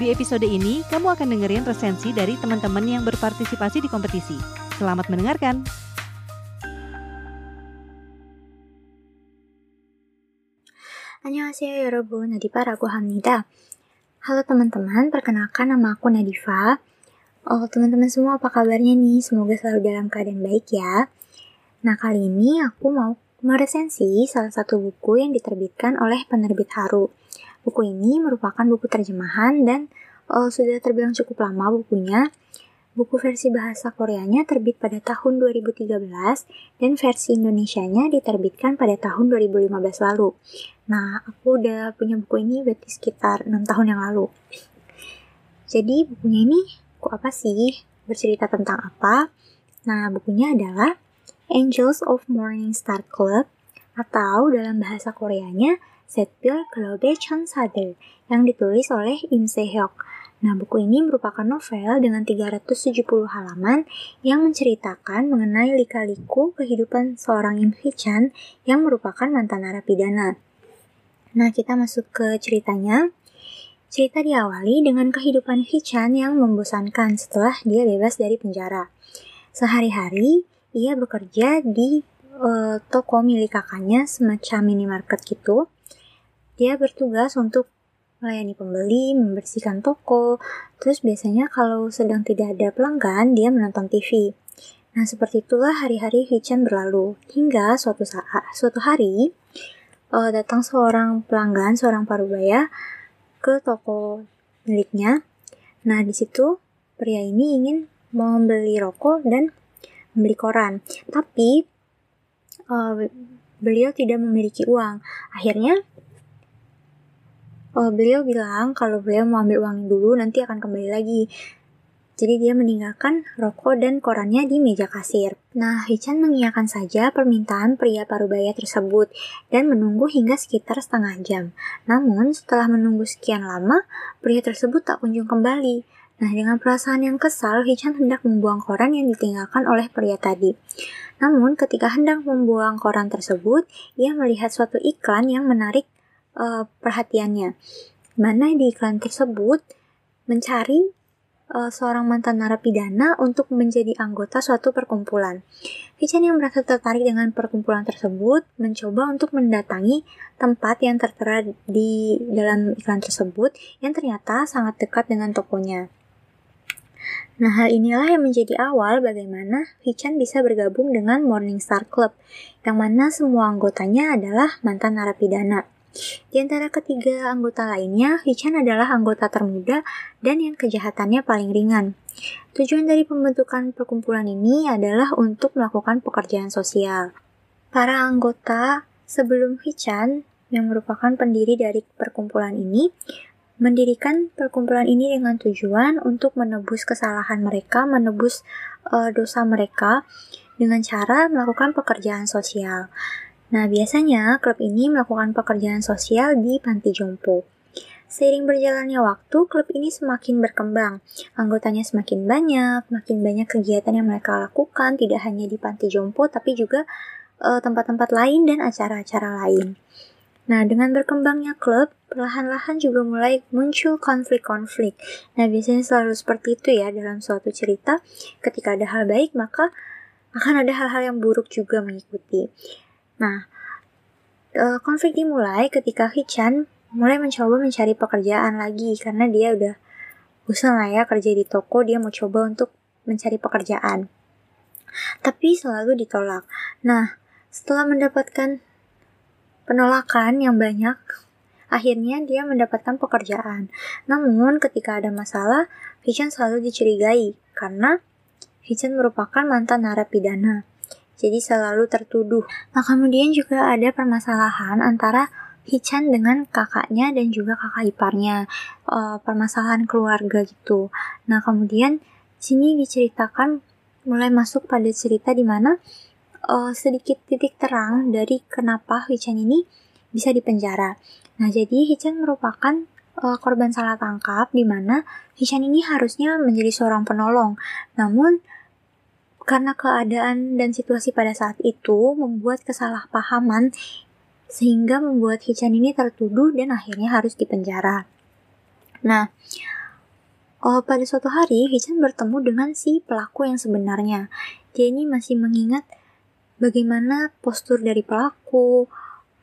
Di episode ini, kamu akan dengerin resensi dari teman-teman yang berpartisipasi di kompetisi. Selamat mendengarkan! Annyeonghaseyo 여러분, 나디바라고 합니다. Halo teman-teman, perkenalkan nama aku Nadifa. Oh, teman-teman semua apa kabarnya nih? Semoga selalu dalam keadaan baik ya. Nah, kali ini aku mau meresensi salah satu buku yang diterbitkan oleh penerbit Haru. Buku ini merupakan buku terjemahan dan uh, sudah terbilang cukup lama bukunya. Buku versi bahasa Koreanya terbit pada tahun 2013 dan versi Indonesianya diterbitkan pada tahun 2015 lalu. Nah, aku udah punya buku ini berarti sekitar 6 tahun yang lalu. Jadi bukunya ini buku apa sih? Bercerita tentang apa? Nah, bukunya adalah Angels of Morning Star Club atau dalam bahasa Koreanya Setbil Globe Chansader yang ditulis oleh Im Se-hyuk. Nah, buku ini merupakan novel dengan 370 halaman yang menceritakan mengenai lika-liku kehidupan seorang Im Hee-chan yang merupakan mantan narapidana. Nah, kita masuk ke ceritanya. Cerita diawali dengan kehidupan Hee-chan yang membosankan setelah dia bebas dari penjara. Sehari-hari, ia bekerja di uh, toko milik kakaknya, semacam minimarket gitu dia bertugas untuk melayani pembeli, membersihkan toko, terus biasanya kalau sedang tidak ada pelanggan, dia menonton TV. Nah, seperti itulah hari-hari Hichan berlalu. Hingga suatu saat, suatu hari, uh, datang seorang pelanggan, seorang parubaya ke toko miliknya. Nah, di situ pria ini ingin membeli rokok dan membeli koran. Tapi, uh, beliau tidak memiliki uang. Akhirnya, uh, beliau bilang kalau beliau mau ambil uang dulu nanti akan kembali lagi. Jadi dia meninggalkan rokok dan korannya di meja kasir. Nah, Hichan mengiyakan saja permintaan pria parubaya tersebut dan menunggu hingga sekitar setengah jam. Namun, setelah menunggu sekian lama, pria tersebut tak kunjung kembali. Nah, dengan perasaan yang kesal, Hichan hendak membuang koran yang ditinggalkan oleh pria tadi. Namun, ketika hendak membuang koran tersebut, ia melihat suatu iklan yang menarik uh, perhatiannya. Mana di iklan tersebut mencari uh, seorang mantan narapidana untuk menjadi anggota suatu perkumpulan. Hichan yang merasa tertarik dengan perkumpulan tersebut mencoba untuk mendatangi tempat yang tertera di dalam iklan tersebut yang ternyata sangat dekat dengan tokonya. Nah, hal inilah yang menjadi awal bagaimana Hichan bisa bergabung dengan Morning Star Club, yang mana semua anggotanya adalah mantan narapidana. Di antara ketiga anggota lainnya, Hichan adalah anggota termuda dan yang kejahatannya paling ringan. Tujuan dari pembentukan perkumpulan ini adalah untuk melakukan pekerjaan sosial. Para anggota sebelum Hichan, yang merupakan pendiri dari perkumpulan ini, mendirikan perkumpulan ini dengan tujuan untuk menebus kesalahan mereka, menebus uh, dosa mereka dengan cara melakukan pekerjaan sosial. Nah, biasanya klub ini melakukan pekerjaan sosial di panti jompo. Seiring berjalannya waktu, klub ini semakin berkembang. Anggotanya semakin banyak, makin banyak kegiatan yang mereka lakukan, tidak hanya di panti jompo, tapi juga eh, tempat-tempat uh, lain dan acara-acara lain. Nah, dengan berkembangnya klub, perlahan-lahan juga mulai muncul konflik-konflik. Nah, biasanya selalu seperti itu ya dalam suatu cerita. Ketika ada hal baik, maka akan ada hal-hal yang buruk juga mengikuti. Nah, uh, konflik dimulai ketika Hichan mulai mencoba mencari pekerjaan lagi karena dia udah bosan lah ya kerja di toko, dia mau coba untuk mencari pekerjaan. Tapi selalu ditolak. Nah, setelah mendapatkan penolakan yang banyak, akhirnya dia mendapatkan pekerjaan. Namun, ketika ada masalah, Hichan selalu dicurigai karena Hichan merupakan mantan narapidana jadi selalu tertuduh. Nah, kemudian juga ada permasalahan antara Hichan dengan kakaknya dan juga kakak iparnya, uh, permasalahan keluarga gitu. Nah, kemudian sini diceritakan mulai masuk pada cerita di mana uh, sedikit titik terang dari kenapa Hichan ini bisa dipenjara. Nah, jadi Hichan merupakan uh, korban salah tangkap di mana Hichan ini harusnya menjadi seorang penolong. Namun karena keadaan dan situasi pada saat itu membuat kesalahpahaman sehingga membuat Hichan ini tertuduh dan akhirnya harus dipenjara. Nah, oh, pada suatu hari Hichan bertemu dengan si pelaku yang sebenarnya. Dia ini masih mengingat bagaimana postur dari pelaku,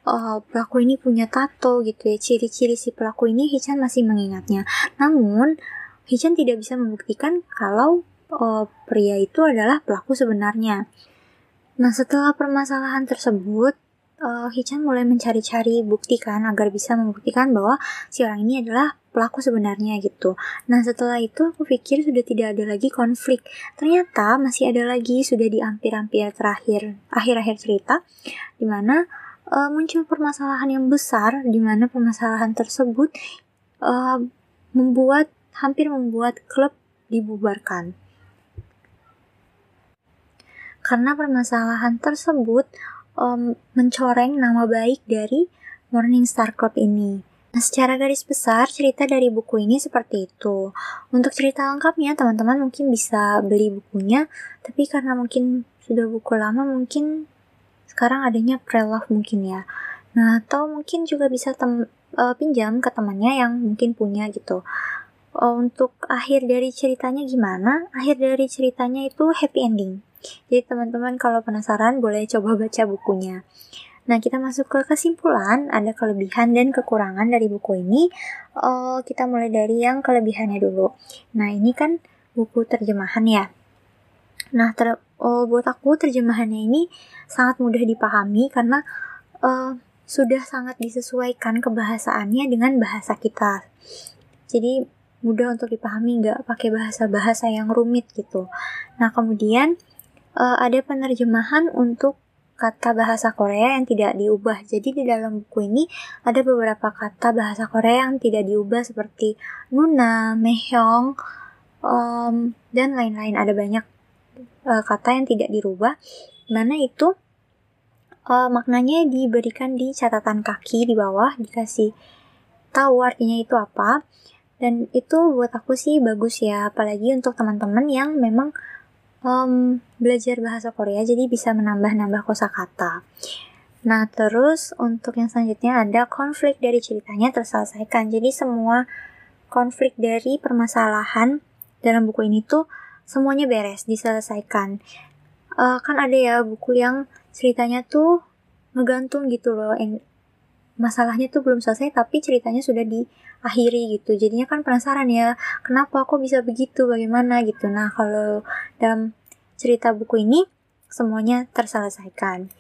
uh, pelaku ini punya tato gitu ya, ciri-ciri si pelaku ini Hichan masih mengingatnya. Namun, Hichan tidak bisa membuktikan kalau uh, pria itu adalah pelaku sebenarnya. Nah, setelah permasalahan tersebut, uh, Hichan mulai mencari-cari bukti kan agar bisa membuktikan bahwa si orang ini adalah pelaku sebenarnya gitu. Nah setelah itu aku pikir sudah tidak ada lagi konflik. Ternyata masih ada lagi sudah di hampir-hampir terakhir akhir-akhir cerita di mana uh, muncul permasalahan yang besar di mana permasalahan tersebut uh, membuat hampir membuat klub dibubarkan. Karena permasalahan tersebut um, mencoreng nama baik dari Morning Star Club ini. Nah, secara garis besar, cerita dari buku ini seperti itu. Untuk cerita lengkapnya, teman-teman mungkin bisa beli bukunya, tapi karena mungkin sudah buku lama, mungkin sekarang adanya pre-love mungkin ya. Nah, atau mungkin juga bisa tem uh, pinjam ke temannya yang mungkin punya gitu. Uh, untuk akhir dari ceritanya gimana? Akhir dari ceritanya itu happy ending. Jadi teman-teman kalau penasaran boleh coba baca bukunya. Nah, kita masuk ke kesimpulan, ada kelebihan dan kekurangan dari buku ini. Uh, kita mulai dari yang kelebihannya dulu. Nah, ini kan buku terjemahan ya. Nah, ter uh, buat aku terjemahannya ini sangat mudah dipahami karena uh, sudah sangat disesuaikan kebahasaannya dengan bahasa kita. Jadi mudah untuk dipahami, nggak pakai bahasa-bahasa yang rumit gitu. Nah, kemudian uh, ada penerjemahan untuk kata bahasa Korea yang tidak diubah. Jadi di dalam buku ini ada beberapa kata bahasa Korea yang tidak diubah seperti Nuna, Mehyong, um, dan lain-lain. Ada banyak uh, kata yang tidak dirubah. Mana itu uh, maknanya diberikan di catatan kaki di bawah, dikasih tahu artinya itu apa. Dan itu buat aku sih bagus ya, apalagi untuk teman-teman yang memang um, belajar bahasa Korea jadi bisa menambah-nambah kosakata. Nah, terus untuk yang selanjutnya ada konflik dari ceritanya terselesaikan. Jadi semua konflik dari permasalahan dalam buku ini tuh semuanya beres, diselesaikan. Uh, kan ada ya buku yang ceritanya tuh ngegantung gitu loh. Masalahnya tuh belum selesai tapi ceritanya sudah diakhiri gitu. Jadinya kan penasaran ya, kenapa kok bisa begitu, bagaimana gitu. Nah, kalau dalam cerita buku ini semuanya terselesaikan.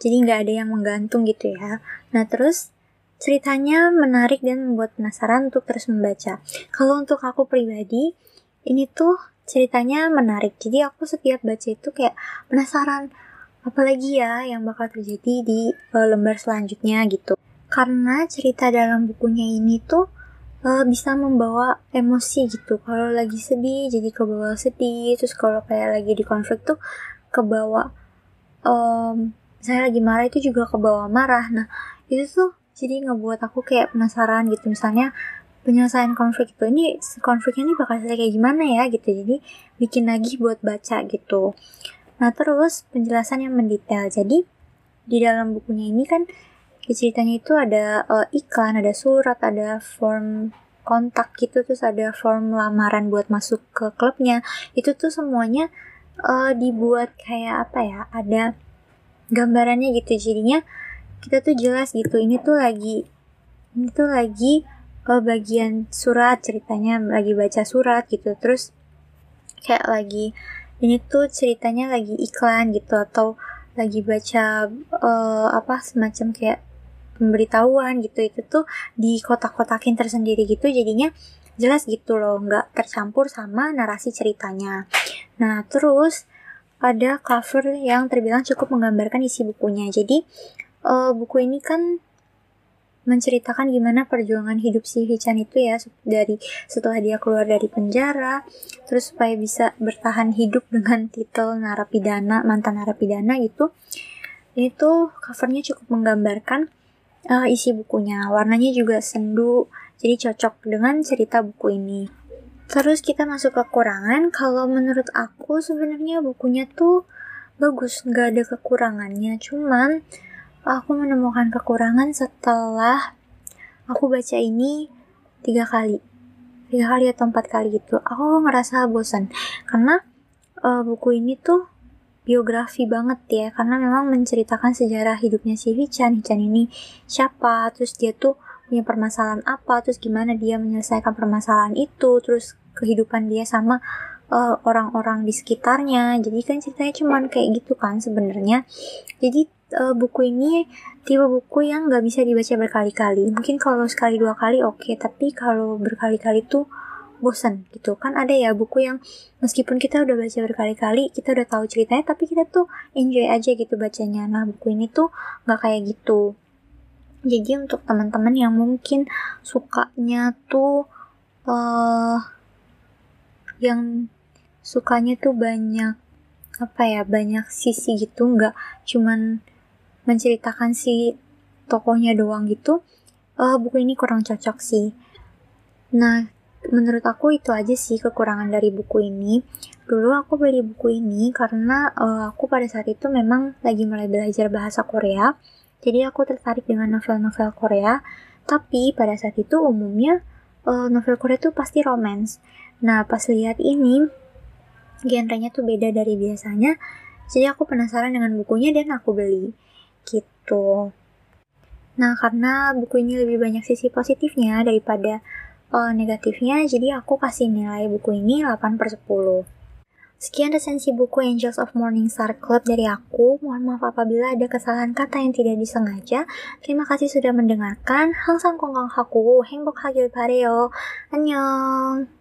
Jadi nggak ada yang menggantung gitu ya. Nah terus ceritanya menarik dan membuat penasaran untuk terus membaca. Kalau untuk aku pribadi, ini tuh ceritanya menarik. Jadi aku setiap baca itu kayak penasaran apalagi ya yang bakal terjadi di uh, lembar selanjutnya gitu. Karena cerita dalam bukunya ini tuh uh, bisa membawa emosi gitu. Kalau lagi sedih jadi kebawa sedih. Terus kalau kayak lagi di konflik tuh kebawa um, misalnya lagi marah itu juga kebawa marah. Nah itu tuh jadi ngebuat aku kayak penasaran gitu. Misalnya penyelesaian konflik itu ini konfliknya ini bakal selesai kayak gimana ya? gitu. Jadi bikin lagi buat baca gitu nah terus penjelasan yang mendetail jadi di dalam bukunya ini kan di ceritanya itu ada uh, iklan, ada surat, ada form kontak gitu, terus ada form lamaran buat masuk ke klubnya. Itu tuh semuanya uh, dibuat kayak apa ya? Ada gambarannya gitu. Jadinya kita tuh jelas gitu. Ini tuh lagi ini tuh lagi uh, bagian surat ceritanya lagi baca surat gitu. Terus kayak lagi ini tuh ceritanya lagi iklan gitu atau lagi baca uh, apa semacam kayak pemberitahuan gitu. Itu tuh di kotak-kotakin tersendiri gitu. Jadinya jelas gitu loh nggak tercampur sama narasi ceritanya. Nah terus ada cover yang terbilang cukup menggambarkan isi bukunya. Jadi uh, buku ini kan menceritakan gimana perjuangan hidup si Hichan itu ya dari setelah dia keluar dari penjara terus supaya bisa bertahan hidup dengan titel narapidana mantan narapidana gitu itu covernya cukup menggambarkan uh, isi bukunya. Warnanya juga sendu jadi cocok dengan cerita buku ini. Terus kita masuk ke kekurangan. Kalau menurut aku sebenarnya bukunya tuh bagus nggak ada kekurangannya. Cuman aku menemukan kekurangan setelah aku baca ini tiga kali. Tiga kali atau empat kali gitu. Aku ngerasa bosan. Karena uh, buku ini tuh biografi banget ya. Karena memang menceritakan sejarah hidupnya si Hichan. Hichan ini siapa? Terus dia tuh punya permasalahan apa? Terus gimana dia menyelesaikan permasalahan itu? Terus kehidupan dia sama eh, orang-orang uh, di sekitarnya. Jadi kan ceritanya cuman kayak gitu kan sebenarnya. Jadi uh, buku ini tipe buku yang nggak bisa dibaca berkali-kali. Mungkin kalau sekali dua kali oke, okay, tapi kalau berkali-kali tuh bosan gitu. Kan ada ya buku yang meskipun kita udah baca berkali-kali kita udah tahu ceritanya tapi kita tuh enjoy aja gitu bacanya. Nah buku ini tuh nggak kayak gitu. Jadi untuk teman-teman yang mungkin sukanya tuh uh, yang sukanya tuh banyak apa ya banyak sisi gitu nggak cuman menceritakan si tokohnya doang gitu uh, buku ini kurang cocok sih. Nah menurut aku itu aja sih kekurangan dari buku ini. Dulu aku beli buku ini karena uh, aku pada saat itu memang lagi mulai belajar bahasa Korea. Jadi aku tertarik dengan novel-novel Korea. Tapi pada saat itu umumnya uh, novel Korea tuh pasti romance. Nah pas lihat ini genrenya tuh beda dari biasanya. Jadi aku penasaran dengan bukunya dan aku beli gitu. Nah, karena buku ini lebih banyak sisi positifnya daripada uh, negatifnya, jadi aku kasih nilai buku ini 8 per 10. Sekian resensi buku Angels of Morning Star Club dari aku. Mohon maaf apabila ada kesalahan kata yang tidak disengaja. Terima kasih sudah mendengarkan. Hangsang kongkang haku, hengbok hagil pareo. Annyeong.